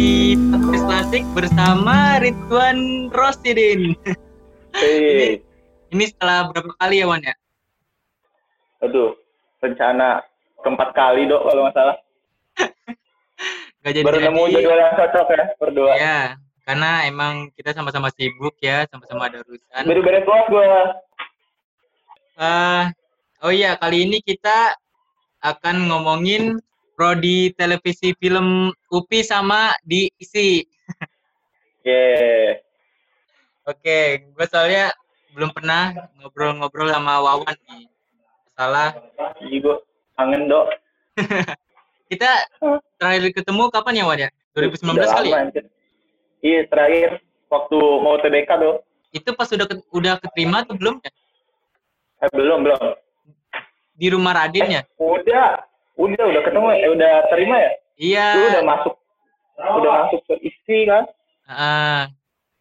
di podcast klasik bersama Ridwan Rosidin. Hei, Ini setelah berapa kali ya Wan ya? aduh, rencana keempat kali dok kalau nggak salah. Gak jadi Baru nemu jadwal yang cocok ya berdua. Ya, karena emang kita sama-sama sibuk ya, sama-sama ada urusan. Baru beres kelas gue. Eh, oh iya, kali ini kita akan ngomongin prodi televisi film UPI sama di isi. Yeah. Oke, gue soalnya belum pernah ngobrol-ngobrol sama Wawan nih. Salah. Jadi gue kangen dok. Kita terakhir ketemu kapan ya Wan ya? 2019 Udah kali lama, ya? Iya terakhir waktu mau TBK dok. Itu pas udah ke- udah keterima atau belum ya? Eh, belum belum. Di rumah Raden ya? Udah, udah udah ketemu ya, Eh, udah terima ya. Iya. Lu udah masuk, udah masuk ke isi kan? Ah,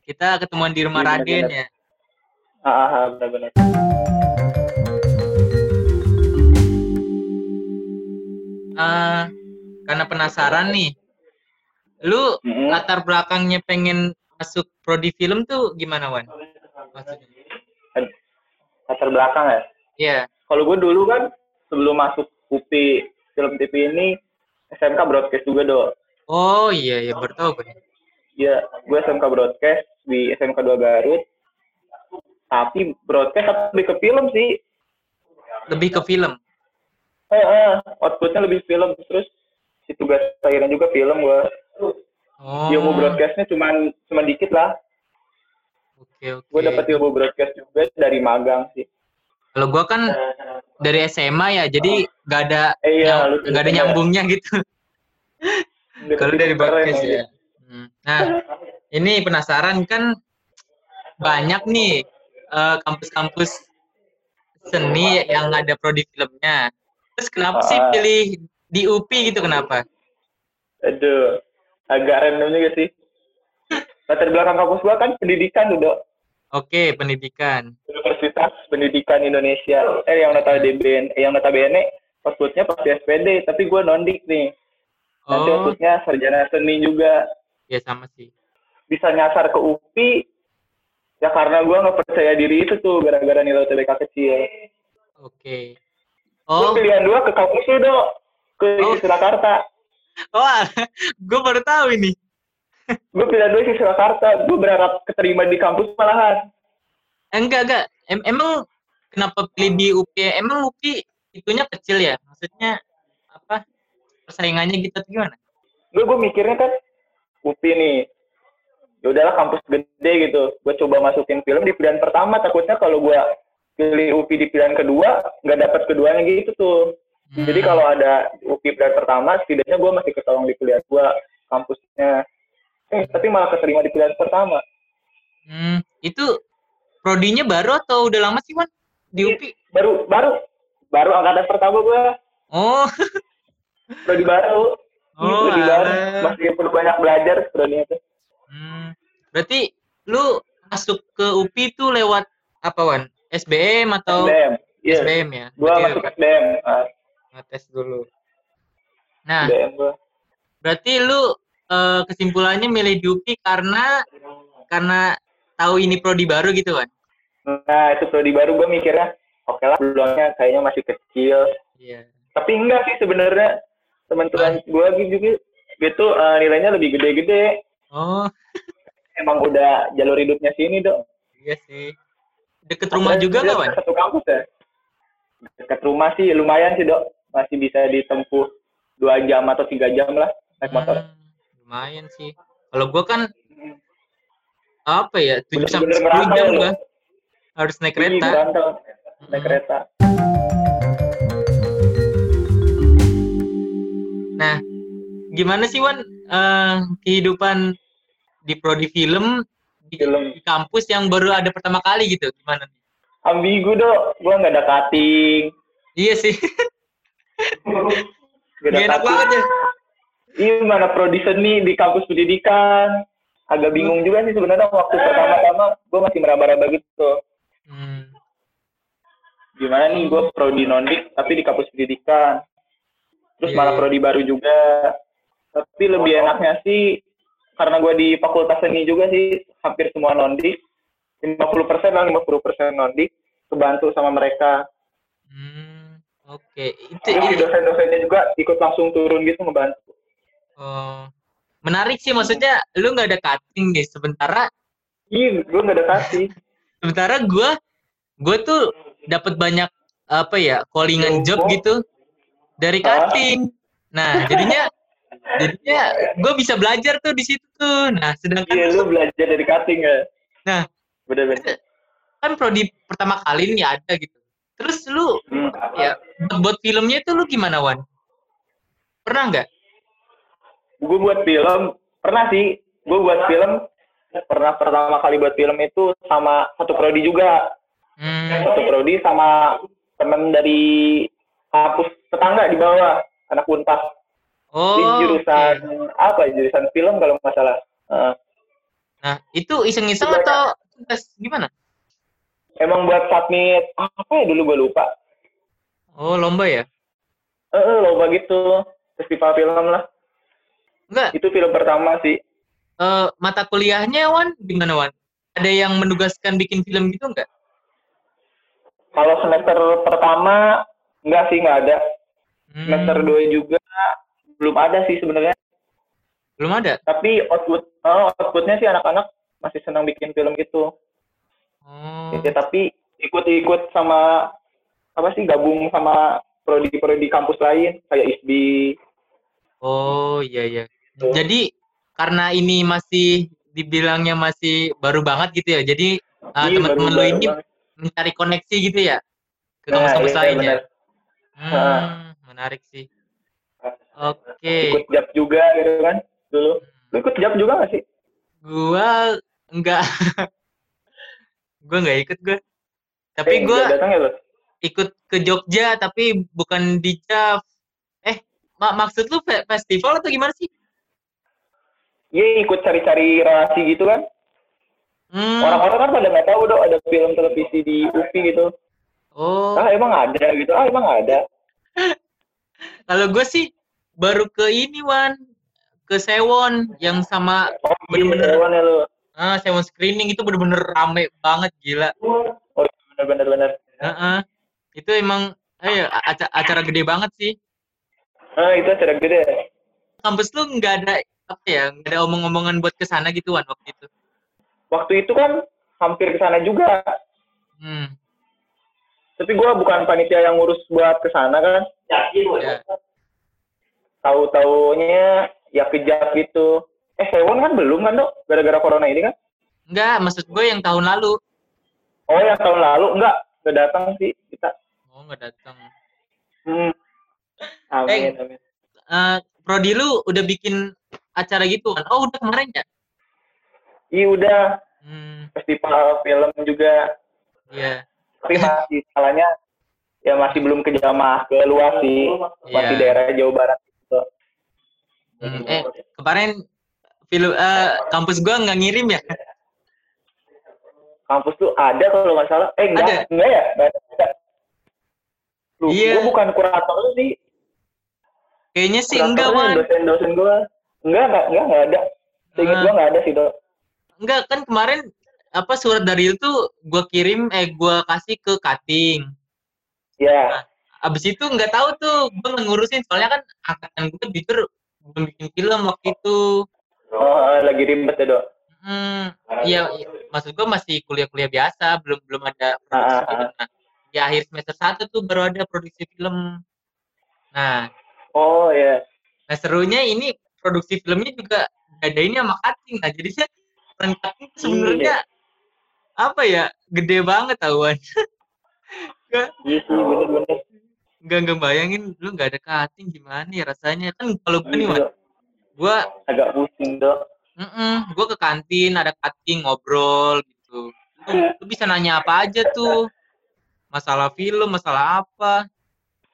kita ketemuan di rumah Iya, Raden ya. Ah, ah, benar-benar. Ah, karena penasaran nih. Lu Mm-mm. latar belakangnya pengen masuk prodi film tuh gimana Wan? Maksudnya? Latar belakang ya. Iya. Kalau gue dulu kan sebelum masuk UPI film TV ini SMK broadcast juga dok. Oh iya iya baru tahu gue. Iya, gue SMK broadcast di SMK 2 Garut. Tapi broadcast tapi lebih ke film sih. Lebih ke film. Eh, eh, outputnya lebih film terus si tugas akhirnya juga film gue. Oh. Ilmu broadcastnya cuman cuman dikit lah. Oke oke. Gue dapet ilmu broadcast juga dari magang sih. Kalau gua kan dari SMA ya, jadi gak ada Eh, iya, nyam- nggak ada nyambungnya gitu. Kalau dari broadcast ya. Hmm. Nah, ini penasaran kan banyak nih eh, kampus-kampus seni yang ada prodi filmnya. Terus kenapa sih Ah. pilih di UPI gitu kenapa? Aduh, agak random juga sih. Latar belakang kampus gua kan pendidikan udah Oke, pendidikan. Universitas Pendidikan Indonesia. Eh yang notabene eh, yang notabene outputnya pasti SPD, tapi gua nondik nih. Nanti Oh, outputnya sarjana seni juga ya sama sih. bisa nyasar ke UPI ya karena gua nggak percaya diri itu tuh gara-gara nilai UTBK kecil. Oke. Gua Oh, pilihan dua ke kampus itu dok ke Oh. Surakarta. wah, gue baru tahu ini. Gue pilihan dua ke Surakarta. Gue berharap keterima di kampus malahan. Enggak, enggak. Em- emang kenapa pilih di UPI? Emang UPI itunya kecil ya? Maksudnya apa? Persaingannya gitu gimana? gue gue mikirnya kan UPI nih ya udahlah kampus gede gitu gue coba masukin film di pilihan pertama takutnya kalau gue pilih UPI di pilihan kedua nggak dapat keduanya gitu tuh Hmm. jadi kalau ada UPI pilihan pertama setidaknya gue masih ketolong di pilihan dua kampusnya eh tapi malah keterima di pilihan pertama. Hmm, itu prodinya baru atau udah lama sih, Wan? Di UPI? baru baru. Baru angkatan pertama gue Oh, prodi baru. Oh, prodi baru. Masih perlu banyak belajar prodinya tuh Hmm, berarti lu masuk ke UPI itu lewat apa, Wan? SBM atau SBM iya. SBM ya? gue masuk SBM ah, ngetes dulu. Nah, SBM gue berarti lu eh, kesimpulannya milih di UPI karena karena tahu ini prodi baru gitu kan? Nah, itu prodi baru gue mikirnya, oke lah peluangnya kayaknya masih kecil. Iya. Tapi enggak sih sebenarnya teman-teman gue gitu gitu eh, nilainya lebih gede-gede. Oh, Emang udah jalur hidupnya sini dong. iya sih. Deket rumah juga nggak, Wan? Satu kampus ya. Dekat rumah sih lumayan sih dok. Masih bisa ditempuh dua jam atau tiga jam lah naik motor. Hmm, lumayan sih. Kalau gua kan apa ya, 7 sampai Bener-bener 10 merantau jam loh. gua harus naik kereta. Naik kereta. Nah, gimana sih Wan eh, kehidupan di prodi film di, Film. di kampus yang baru ada pertama kali gitu? Gimana? nih? Ambigu dok. Gue nggak ada cutting. Iya sih, Nggak gak enak banget ya. Iya mana prodi seni di kampus pendidikan. Agak bingung juga sih sebenarnya waktu pertama-tama gue masih meraba-raba gitu. Hmm. Gimana nih gue prodi nondik tapi di kampus pendidikan. Terus Iya, malah iya. prodi baru juga. Tapi lebih enaknya sih karena gue di fakultas seni juga sih hampir semua nondi 50 persen lah 50 persen nondi kebantu sama mereka Hmm, oke. Itu jadi itu dosen-dosennya juga ikut langsung turun gitu ngebantu oh, menarik sih maksudnya lu nggak ada cutting nih sementara iya gue nggak ada kasih sementara gua gua tuh dapat banyak apa ya callingan job gitu dari Ah. cutting. Nah, jadinya jadinya gue bisa belajar tuh di situ tuh. Nah, sedangkan iya lu belajar dari cutting ya Nah. bener-bener kan prodi pertama kali nih ada gitu. Terus lu hmm. ya buat, buat filmnya itu lu gimana Wan? Pernah nggak? Gue buat film pernah sih. Gue buat film pernah pertama kali buat film itu sama satu prodi juga. Hmm, satu prodi sama temen dari kampus tetangga di bawah anak unpas oh, di jurusan oke. apa? Jurusan film kalau nggak salah. Eh, Nah, itu iseng-iseng atau tugas gimana? emang buat submit apa ya? Dulu gue lupa. Oh, lomba ya? eh eh, lomba gitu. Festival film lah Enggak, itu film pertama sih eh, mata kuliahnya Wan gimana Wan? Ada yang menugaskan bikin film gitu enggak? kalau semester pertama nggak sih nggak ada Hmm, semester dua juga belum ada sih sebenarnya belum ada. tapi output oh, outputnya sih anak-anak masih senang bikin film gitu Oh, ya, tapi ikut-ikut sama apa sih gabung sama prodi-prodi kampus lain kayak ISBI oh iya iya. Jadi karena ini masih dibilangnya masih baru banget gitu ya. Jadi uh, Iya, teman-teman lo ini banget. mencari koneksi gitu ya ke Nah, kampus-kampus iya, lain ya. Hmm, menarik sih. Oke. ikut jab juga gitu kan dulu lu ikut jab juga gak sih Gua enggak gua enggak ikut gua. Tapi Eh, gua datang ya ikut ke Jogja tapi bukan di JAV. Eh, mak maksud lu fe- festival atau gimana sih? Iya ikut cari-cari relasi gitu kan Hmm. orang-orang kan pada nggak tahu dong ada film televisi di UPI gitu Oh, ah emang ada gitu ah emang ada kalau gue sih baru ke ini Wan, ke Sewon yang sama oh Bener-bener. iya ya lo ah, Sewon screening itu bener-bener rame banget gila. oh iya, bener bener Heeh. Itu emang eh acara, acara gede banget sih. ah itu acara gede Kampus lu nggak ada apa ya, nggak ada omong-omongan buat ke sana gitu Wan waktu itu. waktu itu kan hampir ke sana juga Hmm. tapi gua bukan panitia yang ngurus buat ke sana kan Ya. tahu taunya ya kejap gitu eh Sewon kan belum kan dok gara-gara corona ini kan Enggak, maksud gue yang tahun lalu. oh yang tahun lalu enggak nggak datang sih kita Oh, nggak datang. hmm. amin Eh. amin Eh, Prodi lu udah bikin acara gitu kan? Oh, udah kemarin ya? iya udah Hmm, festival film juga iya. tapi masih salahnya ya masih belum ke jamah ke luar sih masih Iya. daerah Jawa Barat gitu. Hmm, eh, kemarin film eh, kampus gua nggak ngirim ya? kampus tuh ada kalau nggak salah eh enggak Ada. enggak ya enggak ada Lu, Iya. gua bukan kurator sih Kayaknya sih enggak, Wan. dosen-dosen gua enggak enggak enggak enggak ada seingat Ah. gua enggak ada sih dok Enggak, kan kemarin apa surat dari itu gua kirim eh gua kasih ke Kating. ya Abis itu nggak tahu tuh gua nggak ngurusin soalnya kan angkatan gua jujur belum bikin film waktu itu. oh lagi ribet ya dok Hmm, iya, iya. maksud gua masih kuliah-kuliah biasa, belum belum ada produksi Ah, ah, film. Nah, di akhir semester satu tuh baru ada produksi film. Nah, oh ya nah serunya ini produksi filmnya juga ada ini sama cutting. Nah, peran cutting tuh sebenarnya apa ya gede banget tahuan. iya sih bener-bener Nggak nggak bayangin lu nggak ada cutting gimana ya rasanya kan kalau gue nih Dok. gue agak pusing dok Mm gue ke kantin ada cutting ngobrol gitu. Lu, lu bisa nanya apa aja tuh. Masalah film, masalah apa.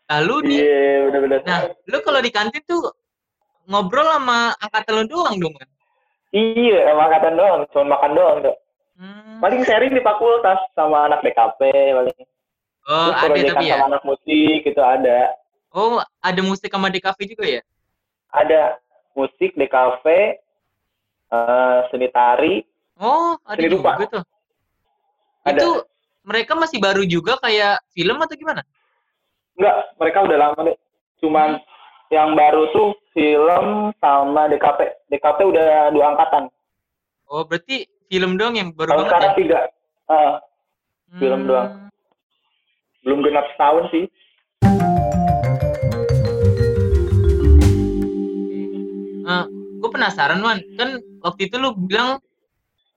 Lalu nih, iya bener-bener nah, lu kalau di kantin tuh ngobrol sama angkatan lu doang dong kan? iya emang angkatan doang cuma makan doang dok Hmm. paling sharing di fakultas sama anak DKP paling Oh, Terus ada tapi ya. sama anak musik gitu ada Oh, ada musik sama cafe juga ya? ada musik DKV uh, seni tari. Oh, ada seni juga rupa. tuh. Ada. Itu mereka masih baru juga kayak film atau gimana? Enggak, mereka udah lama deh. Cuman hmm. Yang baru tuh film sama DKP. DKP udah dua angkatan. Oh, berarti film doang yang baru Kalau banget sekarang ya? tiga. Uh, hmm. Film doang. Belum genap setahun sih. Uh, gue penasaran Wan, kan waktu itu lu bilang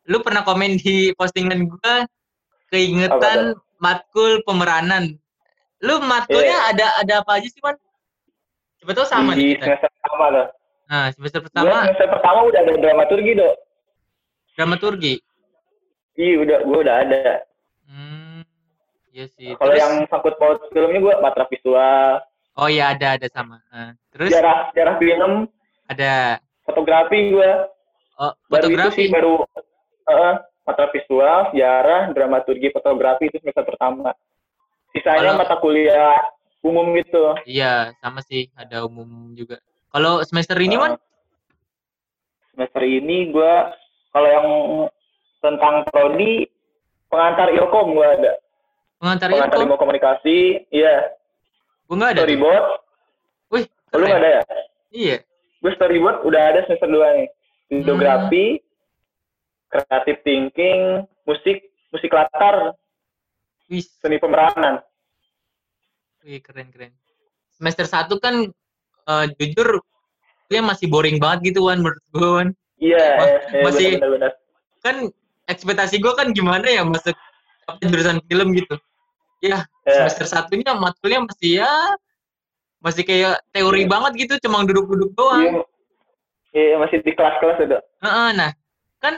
lu pernah komen di postingan gue keingetan oh, matkul pemeranan. Lu matkulnya yeah. ada ada apa aja sih Wan? Coba tau sama di nih kita. semester pertama lah. Nah semester pertama. Gua semester pertama udah ada dramaturgi dok. Dramaturgi. Iya udah gue udah ada. Hmm, iya sih. Kalau yang sangkut paut filmnya gue matra visual. Oh iya ada ada sama. Uh, terus? Sejarah sejarah film. Ada. Fotografi gue. Oh fotografi. Baru itu sih baru uh, mata visual, sejarah, dramaturgi, fotografi itu semester pertama. Sisanya Kalau... mata kuliah umum gitu. Iya, sama sih, ada umum juga. Kalau semester ini, uh, Semester ini gue kalau yang tentang prodi pengantar ilkom gue ada. Pengantar, pengantar ilkom? komunikasi, iya. Gue nggak ada. Storyboard. Wih, lu nggak ada ya? Iya. Gue storyboard udah ada semester dua nih. Videografi, hmm. creative thinking, musik, musik latar, Wih. seni pemeranan. Wih, keren keren. Semester satu kan uh, jujur dia masih boring banget gitu Wan menurut gue Wan. Iya, yeah, yeah, masih bener, bener, kan ekspektasi gue kan gimana ya masuk jurusan film gitu. Ya, yeah. semester satunya matkulnya masih ya masih kayak teori yeah. banget gitu, cuma duduk-duduk doang. Iya, yeah. yeah, masih di kelas-kelas itu. -uh, nah, kan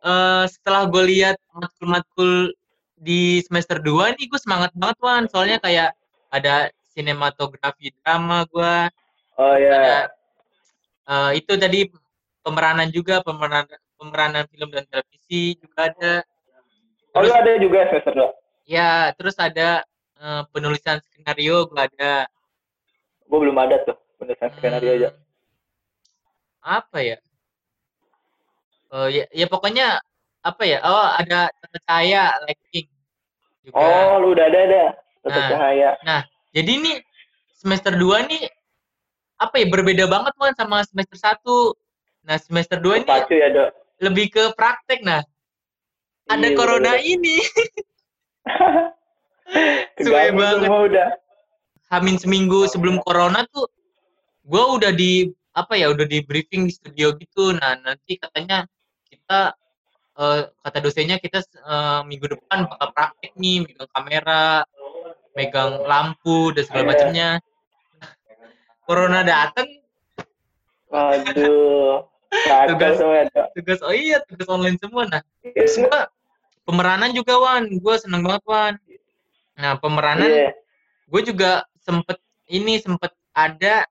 uh, setelah gue lihat matkul-matkul di semester 2 nih gue semangat banget Wan. Soalnya kayak ada sinematografi drama gue oh ya yeah. uh, itu tadi pemeranan juga pemeranan pemeranan film dan televisi juga ada. Oh terus, ada juga semester 2 ya terus ada uh, penulisan skenario gue ada. Gue belum ada tuh penulisan hmm, skenario aja. Apa ya? Uh, ya, ya pokoknya apa ya? Oh ada tata cahaya lighting juga. Oh lu udah ada ada. Tata nah, cahaya. nah jadi ini semester 2 nih apa ya berbeda banget kan sama semester 1 nah semester 2 ini ya, dok. lebih ke praktek nah. Ada iya, corona udah. ini. Suwe banget. udah. Hamin seminggu sebelum corona tuh gue udah di apa ya udah di briefing di studio gitu. Nah nanti katanya kita uh, kata dosennya kita uh, minggu depan bakal praktek nih megang kamera megang lampu dan segala iya. macamnya corona datang Waduh. tugas tugas oh iya tugas online semua nah semua pemeranan juga wan gue seneng banget wan nah pemeranan yeah. gue juga sempet ini sempet ada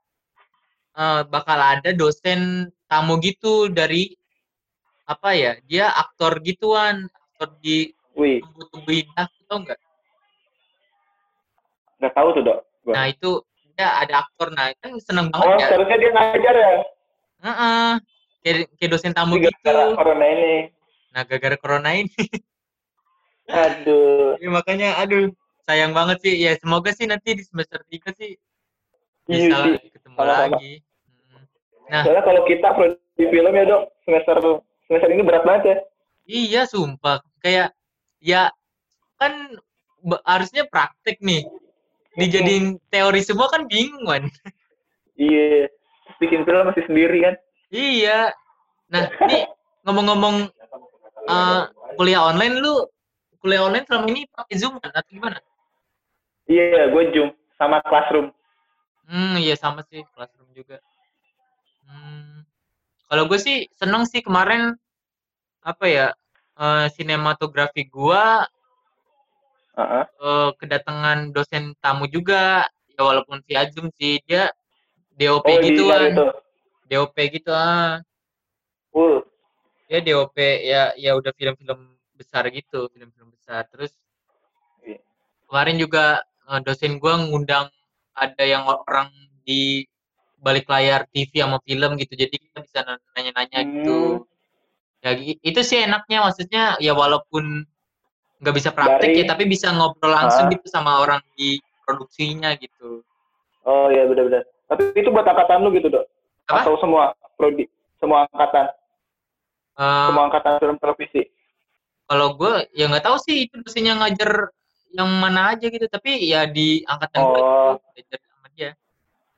uh, bakal ada dosen tamu gitu dari apa ya dia aktor gituan aktor di tumbuh-tumbuh indah tau nggak? Nggak tahu tuh dok. Gua. nah itu dia ada aktor. Nah kan seneng banget oh, ya. seharusnya dia ngajar ya? Uh -uh. kayak, kayak dosen tamu Gara gitu. corona ini. Nah gara-gara corona ini. Aduh. Ya, makanya aduh sayang banget sih. Ya semoga sih nanti di semester tiga sih iya bisa iya, ketemu Sama -sama. lagi hmm. nah. Soalnya kalau kita di film ya dok semester semester ini berat banget ya. Iya sumpah. Kayak ya kan harusnya praktek nih. Dijadiin teori semua kan bingung kan iya. Bikin film masih sendiri kan. Iya. Nah ini ngomong-ngomong uh, kuliah online lu kuliah online selama ini pakai zoom kan atau gimana? Iya gue zoom sama classroom. Hmm iya sama sih. Classroom juga. Hmm kalau gue sih seneng sih kemarin apa ya uh, sinematografi gue uh-huh. uh, kedatangan dosen tamu juga ya walaupun via zoom sih dia DOP oh, gitu kan DOP gitu ah uh. ya DOP ya ya udah film-film besar gitu film-film besar terus yeah. kemarin juga uh, dosen gue ngundang ada yang orang di balik layar TV sama film gitu. Jadi kita bisa nanya-nanya gitu. Hmm, Ya gi- itu sih enaknya maksudnya ya walaupun nggak bisa praktek Dari- ya tapi bisa ngobrol langsung Ah. gitu sama orang di produksinya gitu. Oh iya benar-benar. Tapi itu buat angkatan lu gitu dok? Apa? Atau semua prodi, semua angkatan, Eh, semua angkatan film televisi? kalau gue ya nggak tahu sih itu dosennya ngajar yang mana aja gitu tapi ya di angkatan gue Oh. gitu, belajar sama dia.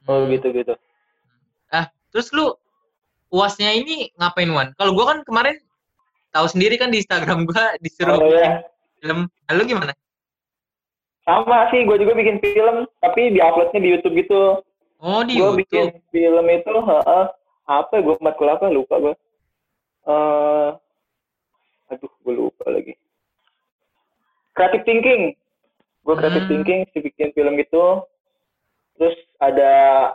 Oh Hmm. gitu gitu. Terus lu uasnya ini ngapain Wan? Kalau gua kan kemarin tahu sendiri kan di Instagram gua disuruh Oh bikin ya, film. Nah, lu gimana? sama sih. Gue juga bikin film, tapi di uploadnya di YouTube gitu. Oh di Gue bikin YouTube. film itu, heeh, apa? Gue matkul apa? Lupa gue. Eh, aduh, gue lupa lagi. Creative thinking. Gue creative Hmm. thinking, sih bikin film gitu. Terus ada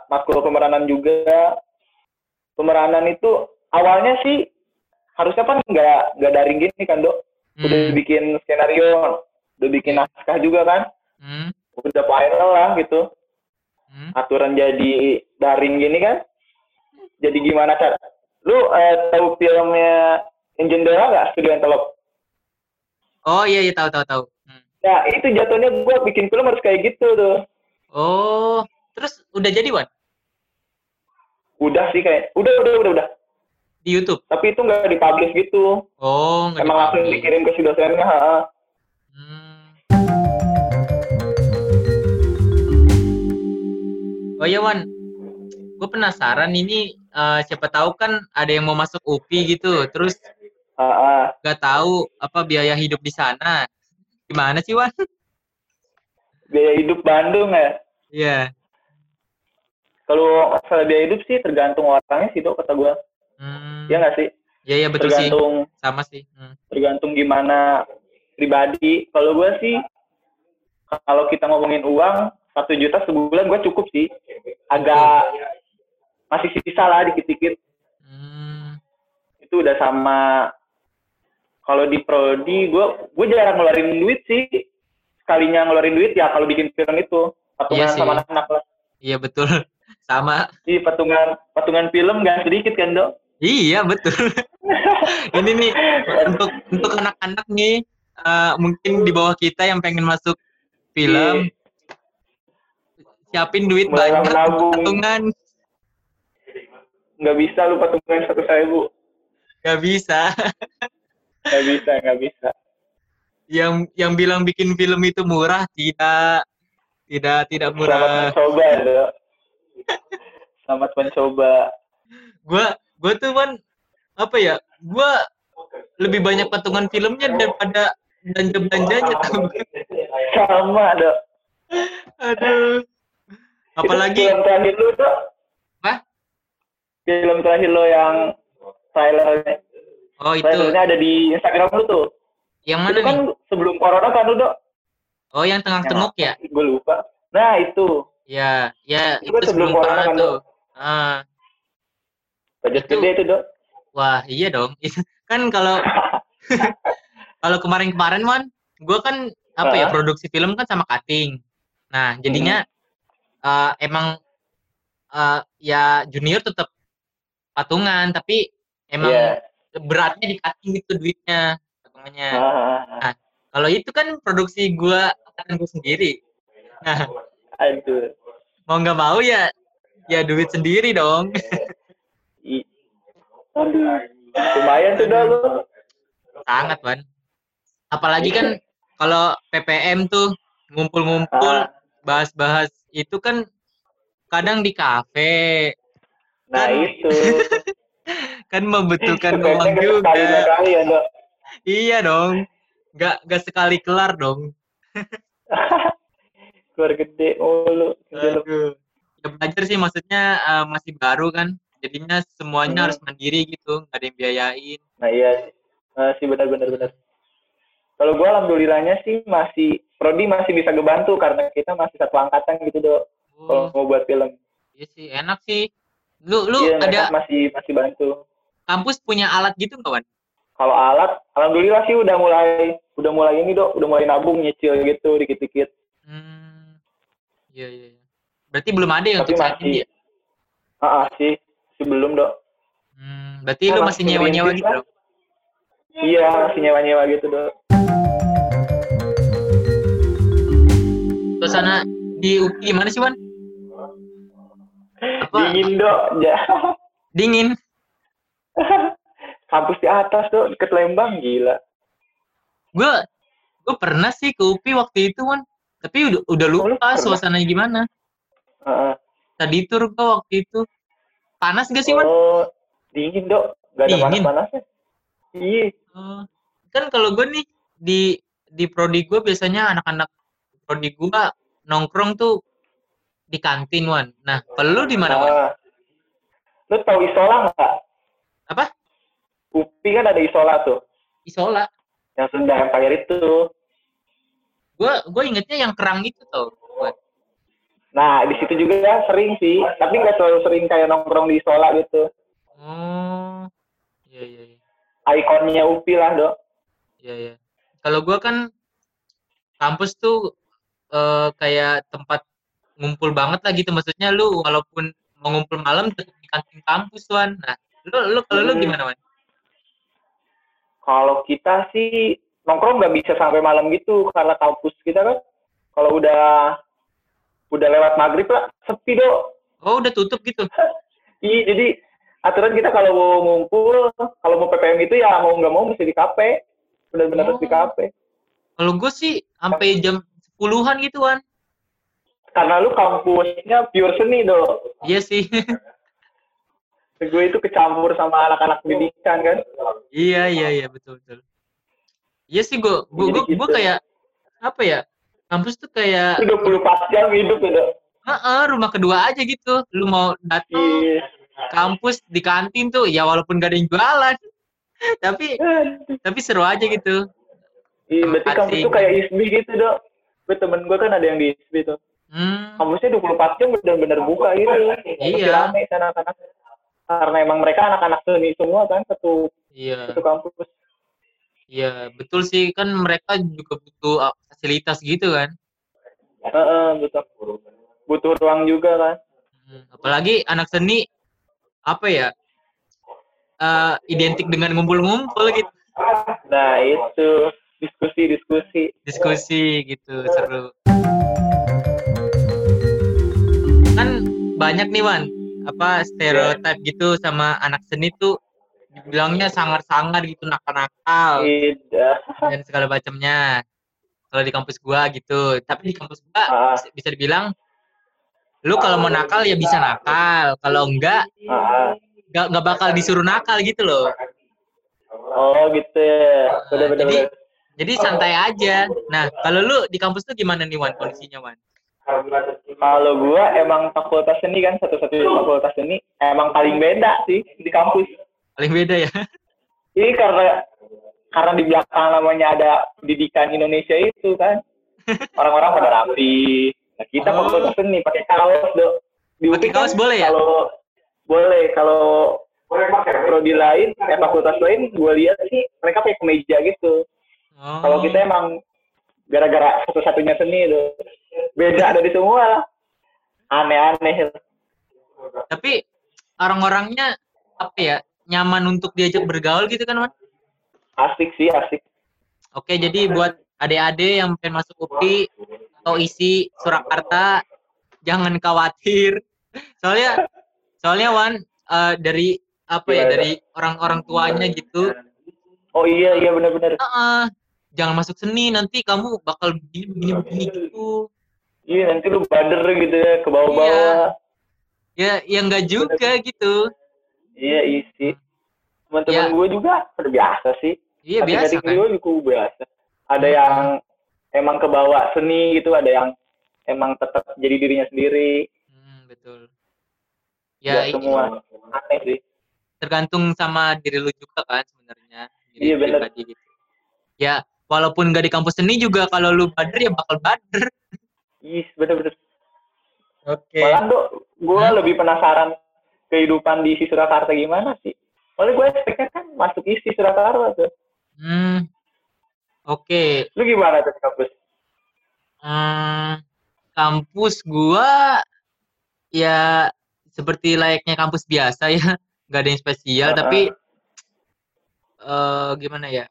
matkul pemeranan juga. Pemeranan itu awalnya sih harusnya kan nggak nggak daring gini kan dok. Udah Hmm. bikin skenario, udah bikin naskah juga kan. Hmm. Udah final lah gitu. Hmm. Aturan jadi daring gini kan. Jadi gimana cara? Lu eh, tahu filmnya Engine Dora nggak? Studio Antelope? Oh iya iya tahu tahu tahu. Hmm. Nah itu jatuhnya gue bikin film harus kayak gitu tuh. Oh terus udah jadi Wan Udah sih kayak, udah udah udah udah. di YouTube. Tapi itu nggak dipublish gitu. Oh nggak Emang langsung dikirim ke si dosennya. ha. Hmm. Oh iya Wan, gue penasaran ini eh, siapa tahu kan ada yang mau masuk UPI gitu, terus nggak tahu apa biaya hidup di sana. Gimana sih Wan? Biaya hidup Bandung ya. Iya. Kalau masalah biaya hidup sih tergantung orangnya sih dok kata gue. Hmm. Ya nggak sih? Iya iya betul sih, tergantung sama sih. Hmm. tergantung gimana pribadi. Kalau gue sih, kalau kita ngomongin uang, satu juta sebulan gue cukup sih. Agak masih sisa lah dikit-dikit. Hmm. Itu udah sama. Kalau di prodi, gue gue jarang ngeluarin duit sih. Sekalinya ngeluarin duit ya kalau bikin film itu patungan Iya sih. sama anak lah. Iya betul, sama. Iya patungan patungan film nggak sedikit kan dok? Iya betul. Ini nih untuk untuk anak-anak nih eh, mungkin di bawah kita yang pengen masuk film, siapin duit Mulai banyak patungan Nggak bisa lu patungan satu ribu. nggak bisa. Nggak bisa nggak bisa. yang yang bilang bikin film itu murah tidak tidak tidak Selamat murah. mencoba dok. Selamat mencoba. Gua gua tuh kan apa ya? Gua lebih banyak patungan filmnya daripada belanja belanjanya? Sama dok. Aduh. Itu Apalagi film terakhir lu tuh Hah? film terakhir lo yang trailernya oh itu trailernya ada di Instagram lu tuh yang itu mana kan nih? sebelum corona kan lu dok Oh yang tengah-tengok ya? gue lupa nah itu Ya, ya Itu itu sebelum sebelum corona corona kan, tuh. Ah, budget Itu- gede itu dok wah iya dong. Itu kan kalau kalau kemarin-kemarin man, gue kan apa ya Hah? produksi film kan sama cutting. Nah jadinya eh, emang eh, ya junior tetap patungan, tapi emang Iya. beratnya di cutting gitu duitnya patungannya. Ah, Kalau itu kan produksi gue akan gue sendiri. Nah aduh. Mau nggak mau ya ya duit sendiri dong. I- aduh. Lumayan tuh lu. Sangat Wan. Apalagi kan kalau PPM tuh ngumpul-ngumpul Ah. bahas-bahas itu kan kadang di kafe. Nah Kan- itu. kan membutuhkan uang sekali juga. kali ya dok? Iya dong. Nggak nggak sekali kelar dong keluar gede mulu Aduh. ya belajar sih maksudnya eh, masih baru kan jadinya semuanya Hmm. harus mandiri gitu nggak ada yang biayain Nah iya sih benar-benar benar. Kalau gue alhamdulillahnya sih masih prodi masih bisa ngebantu karena kita masih satu angkatan gitu dok. Kalau oh, mau buat film, iya sih enak sih lu lu iya ada masih masih bantu. kampus punya alat gitu nggak Wan Kalau alat, alhamdulillah sih udah mulai udah mulai ini dok, udah mulai nabung nyicil gitu dikit-dikit. Iya iya iya. Berarti belum ada ya Tapi untuk saat ini ya? Ah, ah, sih, sebelum dok. Hmm, berarti lu masih nyewa-nyewa gitu dong? Iya, masih nyewa-nyewa gitu dok. Suasana di UPI gimana sih, Wan? Apa? Dingin dok, ya. Dingin. Kampus di atas dok, deket Lembang, gila. Gue gue pernah sih ke UPI waktu itu, Wan. Tapi udah, udah Oh, lu lupa pernah? suasananya gimana. Heeh. Tadi tur gue waktu itu. Panas gak sih, Wan? Oh, dingin dok, gak ada panas-panasnya. Iya, Oh, kan kalau gue nih di di prodi gue biasanya anak-anak prodi gue nongkrong tuh di kantin wan. Nah kalau lu di mana wan? Ah. Lu tahu Isola nggak? Apa? UPI kan ada Isola tuh, Isola. yang Sunda Empire itu. Gue gue ingetnya yang kerang itu tuh. Nah, di situ juga sering sih, tapi nggak selalu sering kayak nongkrong di Isola gitu. Oh, iya iya iya. Ikonnya UPI lah, dok. iya iya. Kalau gue kan kampus tuh eh, kayak tempat ngumpul banget lah gitu. Maksudnya lu walaupun mau ngumpul malam tetap di kantin kampus wan. Nah lu lu kalau lu Hmm. gimana wan? Kalau kita sih nongkrong nggak bisa sampai malam gitu, karena kampus kita kan kalau udah udah lewat maghrib lah, sepi dok. Oh udah tutup gitu. Iya, jadi aturan kita kalau mau ngumpul, kalau mau PPM gitu ya mau nggak mau mesti di kafe. Benar-benar harus di Oh. kafe. Kalau gue sih sampai jam 10-an gitu, Wan. Karena lu kampusnya pure seni, dong. Iya sih. Gue itu kecampur sama anak-anak pendidikan kan. iya, iya, iya, betul, betul. Iya sih, gue gue Jadi gue gitu. kayak apa ya? Kampus tuh kayak Itu 24 jam hidup ya. Heeh, rumah kedua aja gitu. Lu mau datang Iya. kampus di kantin tuh ya walaupun gak ada yang jualan. tapi tapi seru aja gitu. Iya, berarti Asik. kampus tuh kayak ISBI gitu, dok. Gue temen gue kan ada yang di ISBI tuh. Hmm, Kampusnya 24 jam benar-benar buka gitu. Iya. rame sana anak-anak. Karena emang mereka anak-anak seni semua kan, satu, iya. satu kampus. Iya, betul sih kan mereka juga butuh uh, fasilitas gitu kan. Heeh, betul. Butuh ruang juga kan. Hmm, apalagi anak seni apa ya? eh, identik dengan ngumpul-ngumpul gitu. Nah, itu diskusi-diskusi. diskusi gitu seru kan banyak nih Wan apa stereotip gitu sama anak seni tuh dibilangnya sangar-sangar gitu nakal-nakal Iya. dan segala macamnya kalau di kampus gua gitu tapi di kampus gua Ah. bisa, dibilang lu kalau mau nakal ya bisa nakal kalau enggak Ah, nggak nggak bakal disuruh nakal gitu loh Oh gitu ya. Bener bener. jadi bener. jadi santai aja nah kalau lu di kampus tuh gimana nih Wan kondisinya Wan Kalau gua emang fakultas seni kan satu-satunya fakultas seni emang paling beda sih di kampus. Paling beda ya Ini karena karena di belakang namanya ada pendidikan Indonesia itu kan. Orang-orang pada rapi. Nah, kita Oh. fakultas seni pakai kaos, Dok. Di Pakai kan kaos boleh ya? Kalau boleh, kalau prodi lain, eh fakultas lain, gue lihat sih mereka pakai kemeja gitu. oh. Kalau kita emang gara-gara satu-satunya seni itu beda dari semua. Aneh-aneh. tapi orang-orangnya apa ya nyaman untuk diajak bergaul gitu kan Wan? Asik sih, asik. Oke jadi buat adik-adik yang pengen masuk UPI atau isi Surakarta jangan khawatir soalnya soalnya Wan eh, dari apa ya Gimana? dari orang-orang tuanya gitu Oh iya, iya benar-benar. "Ah, jangan masuk seni nanti kamu bakal begini begini begini gitu Iya, nanti lu bader gitu ya, ke bawah-bawah. ya ya enggak juga gitu Iya, isi. Teman-teman Ya. gue juga udah biasa sih. iya biasa kan gue juga biasa. Ada Hmm. yang emang kebawa seni gitu, ada yang emang tetap jadi dirinya sendiri. Hmm, betul Ya, ya semua aneh sih. tergantung sama diri lu juga kan sebenarnya Iya, bener. pribadi gitu ya walaupun nggak di kampus seni juga kalau lu bader ya bakal bader Iya, bener-bener. oke Malah tuh gue Hmm? lebih penasaran kehidupan di isi Surakarta gimana sih. Soalnya gue expect kan masuk isi Surakarta tuh. hmm oke Lu gimana tuh kampus? Hmm, kampus gua ya seperti layaknya kampus biasa ya, nggak ada yang spesial. Uh-uh. Tapi eh gimana ya?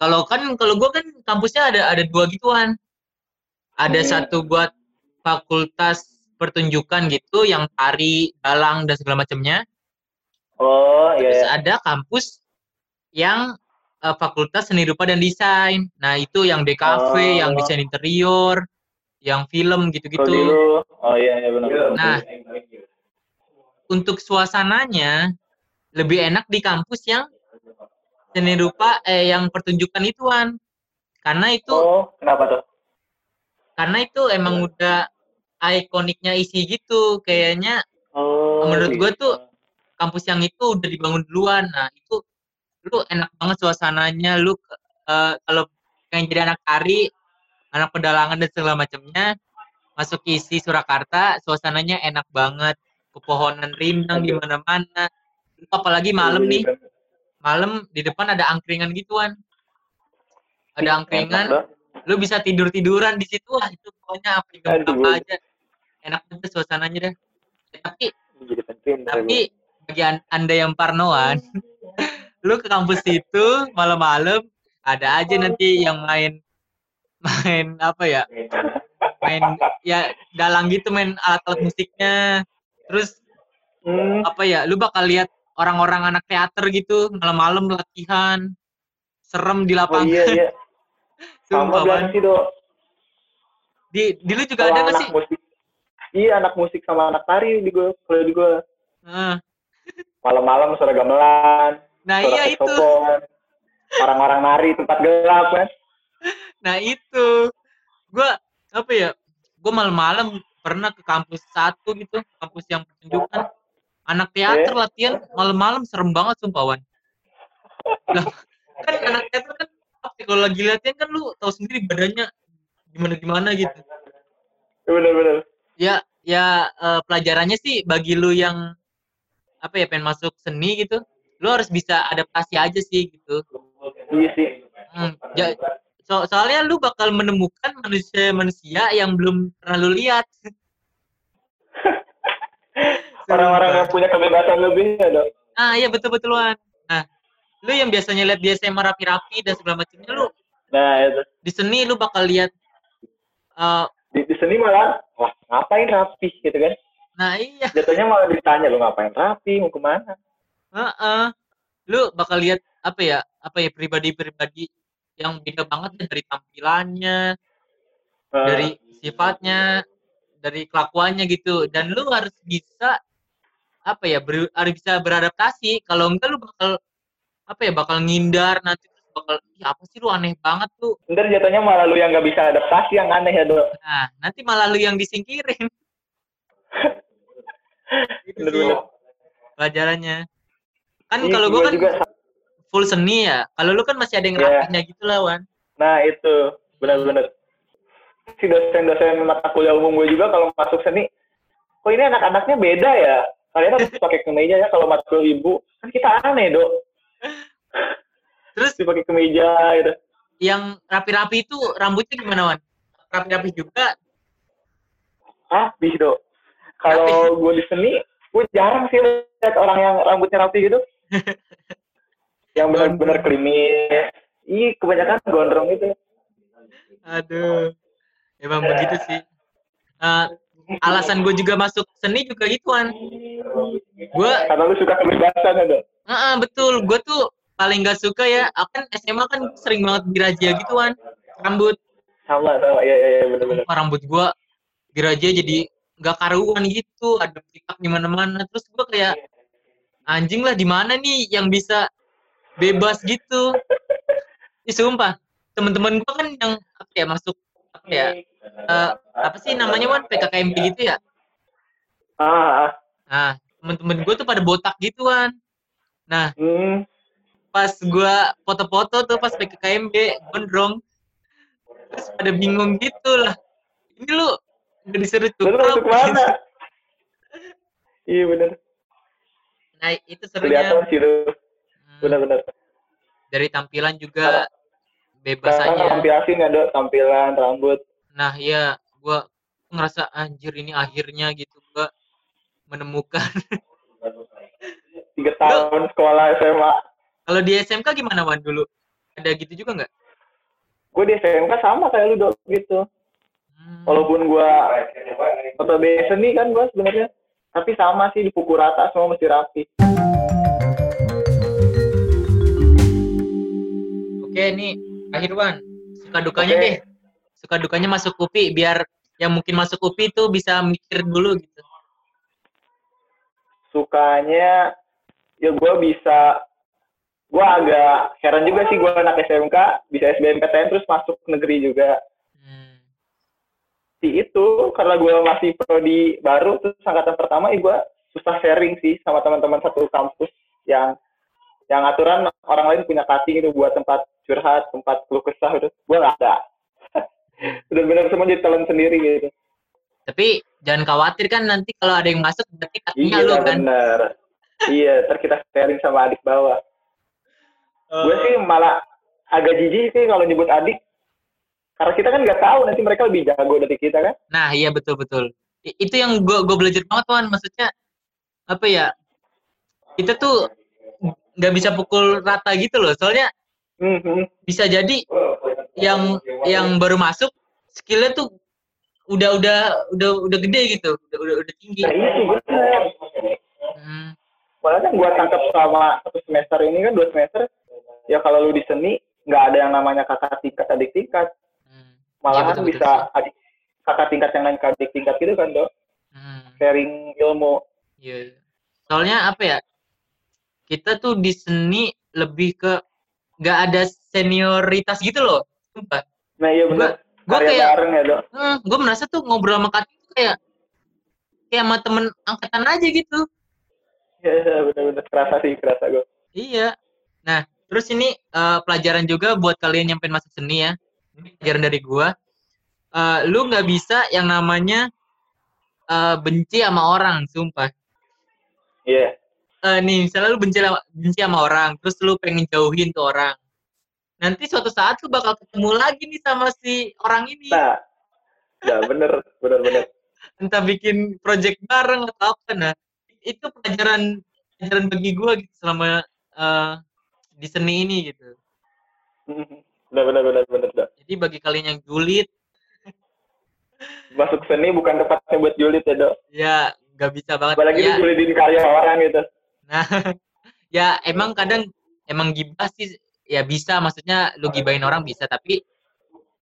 Kalau kan kalau gua kan kampusnya ada ada dua gituan. Ada Hmm. satu buat fakultas pertunjukan gitu, yang tari, dalang dan segala macamnya. Oh, Terus iya. iya. ada kampus yang eh, fakultas seni rupa dan desain. Nah itu yang DKV, yang Oh. desain interior, yang film gitu-gitu. oh iya, iya benar. Nah, untuk suasananya lebih enak di kampus yang seni rupa eh yang pertunjukan ituan karena itu Oh, kenapa tuh? karena itu emang udah ikoniknya isi gitu kayaknya Oh, Menurut gua gitu. tuh, kampus yang itu udah dibangun duluan. Nah itu lu enak banget suasananya lu eh, kalau pengen jadi anak tari anak pedalangan dan segala macamnya masuk isi Surakarta suasananya enak banget. Pepohonan rindang di mana-mana. Apalagi malam nih. malam di depan ada angkringan gituan. Ada angkringan. lu bisa tidur tiduran di situ wah itu pokoknya apa yang apa aja enak banget suasananya dah tapi Jadi penting. tapi bagi an- anda yang parnoan lu ke kampus itu malam-malam ada aja nanti yang main main apa ya main ya dalang gitu main alat-alat musiknya terus Hmm, apa ya lu bakal lihat orang-orang anak teater gitu malam-malam latihan serem di oh lapangan iya, iya. Sama Sumpah, Wan. sih, Do. di di lu juga Kalau ada gak anak sih musik. Iya, anak musik sama anak tari di gue, kalau di gue. Heeh. Malam-malam suara gamelan, nah suara iya itu saxophone, orang-orang nari tempat gelap kan. Nah itu, gua apa ya? Gua malam-malam pernah ke kampus satu gitu, kampus yang pertunjukan. Anak teater latihan malam-malam serem banget sumpah Wan. Lah, kan anak teater kan kalau lagi latihan kan lu tahu sendiri badannya gimana-gimana gitu. Bener-bener. Ya, ya eh, pelajarannya sih bagi lu yang apa ya pengen masuk seni gitu, lu harus bisa adaptasi aja sih gitu. Iya sih. Hmm, ja- so- soalnya lu bakal menemukan manusia-manusia yang belum pernah lu lihat. Orang-orang yang punya kebebasan lebih ya, Dok. Ah iya betul-betul Wan. Nah, lu yang biasanya lihat di SMA rapi-rapi dan segala macamnya lu Nah, itu. di seni lu bakal lihat di seni malah, wah ngapain rapi gitu kan. nah iya, Jatuhnya malah ditanya, lu ngapain rapi, mau ke mana? heeh. Lu bakal lihat apa ya? Apa ya pribadi-pribadi yang beda banget ya dari tampilannya, Nah, dari sifatnya, dari kelakuannya gitu. Dan lu harus bisa apa ya? ber- harus bisa beradaptasi. Kalau enggak lu bakal apa ya? Bakal ngindar nanti bakal "Ih, apa sih lu aneh banget tuh. ntar jatuhnya malah lu yang nggak bisa adaptasi yang aneh ya, Dok. Nah, nanti malah lu yang disingkirin. Itu sih pelajarannya. Kan Iya, kalau gua kan juga full seni ya. Kalau lu kan masih ada yang Iya. rapihnya gitu lah, Wan. Nah itu benar-benar si dosen-dosen mata kuliah umum gue juga kalau masuk seni, kok ini anak-anaknya beda ya? Kalian harus pakai kemeja ya kalau matkul ibu. Kan kita aneh dok, Terus dipakai kemeja gitu. yang rapi-rapi itu rambutnya gimana, Wan? Rapi-rapi juga. Ah, bis dok. Kalau gue di seni, gue jarang sih lihat orang yang rambutnya rapi gitu. yang benar-benar klimis. Ih, kebanyakan gondrong gitu. Aduh. Emang begitu sih. Eh, alasan gue juga masuk seni juga gituan. Gue Karena lu suka kebebasan ya dok. Heeh, betul. Gue tuh paling gak suka ya. Akan SMA kan sering banget dirajia gituan. Rambut. Sama, sama. Iya, iya, iya, benar-benar. Sumpah, rambut gue dirajia jadi gak karuan gitu. Ada pitak di mana-mana. Terus gue kayak anjing lah di mana nih yang bisa bebas gitu. Ih, sumpah. Temen-temen gue kan yang apa ya masuk apa ya eh, apa sih namanya wan PKKMB gitu ya. Ah, ah. Nah temen-temen gue tuh pada botak gituan. Nah Hmm. Pas gua foto-foto tuh pas PKKMB gondrong. Terus pada bingung gitu lah. Ini lu udah disuruh Lu cukup masuk mana? Iya benar. nah itu serunya. Kelihatan sih lu. Hmm, Benar-benar. dari tampilan juga bebas Sekarang aja. tampilasin ya dok, tampilan, rambut. nah iya. Gua ngerasa anjir ini akhirnya gitu gua menemukan. Tiga tahun sekolah SMA kalau di SMK gimana Wan dulu ada gitu juga nggak gue di SMK sama kayak lu dok gitu Hmm. walaupun gue notabene seni kan gue sebenarnya tapi sama sih dipukul rata semua mesti rapi Oke, nih akhir Wan. Suka dukanya Oke. deh. Suka dukanya masuk UPI biar yang mungkin masuk UPI itu bisa mikir dulu gitu. sukanya ya gue bisa gue agak heran juga sih gue anak SMK bisa SBMPTN terus masuk negeri juga. Hmm. si itu karena gue masih prodi baru terus angkatan pertama gue susah sharing sih sama teman-teman satu kampus yang yang aturan orang lain punya cutting itu buat tempat curhat tempat keluh kesah gitu. Gue nggak ada. Benar-benar semua jadi talent sendiri gitu. Tapi jangan khawatir kan nanti kalau ada yang masuk berarti katanya iya lu kan. benar iya ntar kita sharing sama adik bawah Oh. gue sih malah agak jijik sih kalau nyebut adik karena kita kan nggak tahu nanti mereka lebih jago dari kita kan Nah, iya betul betul. I- itu yang gue gue belajar banget Wan. Maksudnya apa ya? Kita tuh nggak bisa pukul rata gitu loh. Soalnya Mhm. bisa jadi yang yang baru masuk skillnya tuh udah udah udah udah gede gitu, udah udah, udah tinggi. nah iya sih benar Hmm. Malah kan gue tangkap selama satu semester ini kan dua semester, ya kalau lu di seni nggak ada yang namanya kakak tingkat adik tingkat, Hmm. malahan Iya, betul, betul bisa adik, kakak tingkat yang lain ke adik tingkat gitu kan dok, Hmm. sharing ilmu. Iya. iya. Soalnya apa ya? Kita tuh di seni lebih ke nggak ada senioritas gitu loh. Sumpah. Nah iya benar. Karya kayak bareng ya dok. hmm, gue merasa tuh ngobrol sama Kati tuh kayak kayak sama temen angkatan aja gitu. Iya benar-benar kerasa sih kerasa gue. Iya. Nah, terus ini eh, pelajaran juga buat kalian yang pengen masuk seni ya. Ini pelajaran dari gua. Eh, lu nggak bisa yang namanya eh, benci sama orang, sumpah. Iya. Eh, nih, misalnya lu benci, sama- benci sama orang, terus lu pengen jauhin tuh orang. Nanti suatu saat lu bakal ketemu lagi nih sama si orang ini. Nah, ya bener bener bener. Entah bikin project bareng atau apa. Nah, itu pelajaran pelajaran bagi gua gitu selama eh, di seni ini gitu. Bener bener bener dok. Jadi bagi kalian yang julid, Masuk seni bukan tempatnya buat julid ya dok. ya nggak bisa banget. Apalagi ya, dijulidin karya orang gitu. nah, ya emang kadang emang gibah sih ya bisa, maksudnya lu gibahin orang bisa, tapi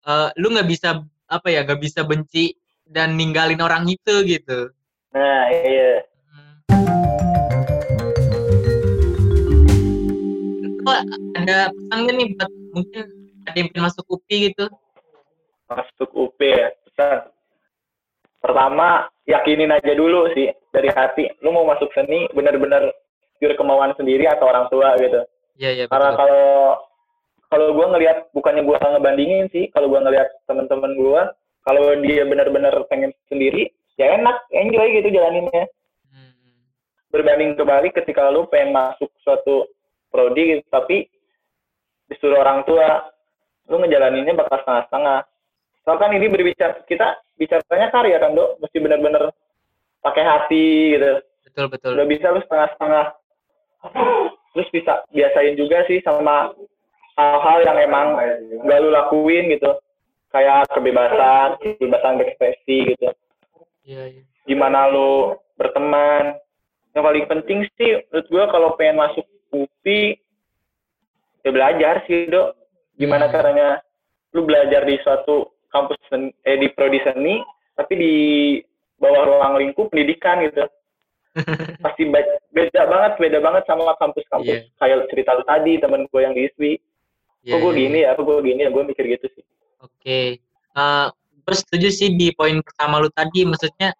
eh, lu nggak bisa apa ya, nggak bisa benci dan ninggalin orang itu gitu. Nah iya. Hmm. Lu ada pesan nih buat mungkin ada yang pengen masuk UPI gitu? masuk UP ya pesan. Pertama yakinin aja dulu sih dari hati. Lu mau masuk seni bener-bener pure kemauan sendiri atau orang tua gitu. Iya iya karena kalau kalau gue ngelihat bukannya gue ngebandingin sih kalau gue ngelihat teman-teman gue kalau dia bener-bener pengen sendiri ya enak enjoy gitu jalaninnya. Hmm. berbanding kebalik ketika lu pengen masuk suatu prodi gitu. Tapi disuruh orang tua lu ngejalaninnya bakal setengah-setengah. Soalnya kan ini berbicara kita bicaranya karya kan dok? Mesti bener-bener pakai hati gitu. Betul betul. udah bisa lu setengah-setengah. Terus bisa biasain juga sih sama hal-hal yang emang nggak lu lakuin gitu. Kayak kebebasan kebebasan berekspresi gitu. Iya iya. gimana lu berteman. Yang paling penting sih menurut gue kalau pengen masuk UPI ya belajar sih dok. Gimana Hmm. caranya lu belajar di suatu kampus seni, eh di prodi seni tapi di bawah ruang lingkup pendidikan gitu. Pasti beda banget beda banget sama kampus-kampus. Iya. kayak cerita lu tadi temen gue yang di ISWI. Iya, kok gue iya, gini ya kok gue gini ya gue mikir gitu sih. Oke, Eh gue setuju sih di poin pertama lu tadi, maksudnya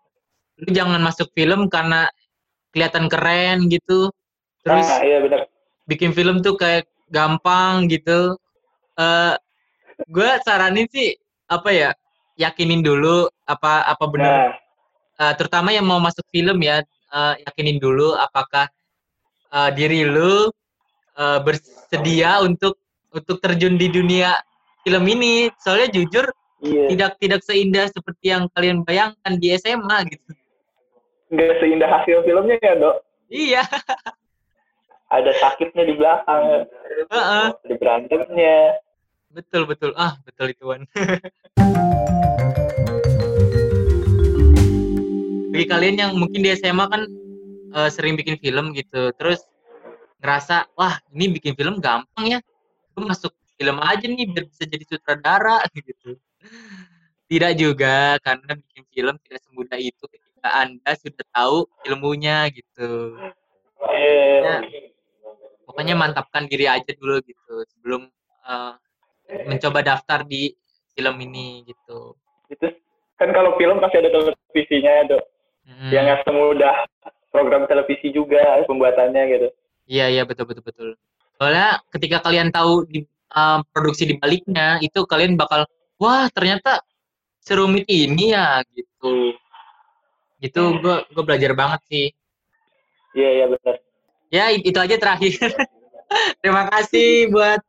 lu jangan masuk film karena kelihatan keren gitu, terus nah iya benar bikin film tuh kayak gampang gitu. Eh gue saranin sih apa ya, yakinin dulu apa apa benar, nah eh, terutama yang mau masuk film ya, eh, yakinin dulu apakah eh, diri lu eh, bersedia untuk untuk terjun di dunia film ini. Soalnya jujur iya tidak tidak seindah seperti yang kalian bayangkan di SMA gitu. nggak seindah hasil filmnya ya dok iya ada sakitnya di belakang. Uh -uh. ada berantemnya. Betul betul. Ah betul itu Wan. Bagi kalian yang mungkin di SMA kan uh, sering bikin film gitu terus ngerasa wah ini bikin film gampang ya. Gue masuk film aja nih biar bisa jadi sutradara. Gitu. Tidak juga karena bikin film tidak semudah itu ketika anda sudah tahu ilmunya gitu. Yeah. ya, pokoknya mantapkan diri aja dulu gitu sebelum uh, mencoba daftar di film ini gitu itu kan kalau film pasti ada televisinya ya dok hmm. yang nggak semudah program televisi juga pembuatannya gitu. Iya iya betul betul betul. Soalnya ketika kalian tahu di uh, produksi di baliknya itu kalian bakal wah ternyata serumit ini ya gitu. Gitu gue gue belajar banget sih. Iya iya benar. Ya itu aja terakhir. Terima kasih buat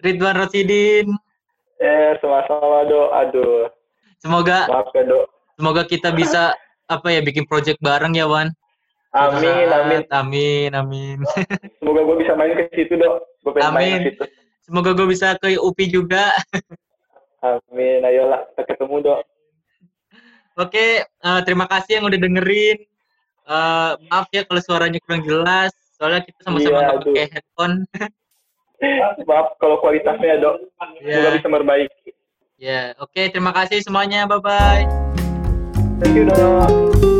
Ridwan Rosidin. Eh sama-sama dok. Aduh. Semoga Maaf ya dok. Semoga kita bisa apa ya bikin project bareng ya Wan. Amin, amin, amin, amin. Semoga gue bisa main ke situ dok. Gue pengen amin. main ke situ. Semoga gue bisa ke UPI juga. amin, ayolah kita ketemu dok. Oke, uh, terima kasih yang udah dengerin. Uh, maaf ya kalau suaranya kurang jelas, soalnya kita sama-sama iya, nggak pakai headphone. maaf kalau kualitasnya dok, yeah. semoga bisa memperbaiki. Ya, yeah. oke, okay, terima kasih semuanya, bye bye. Thank you, dok.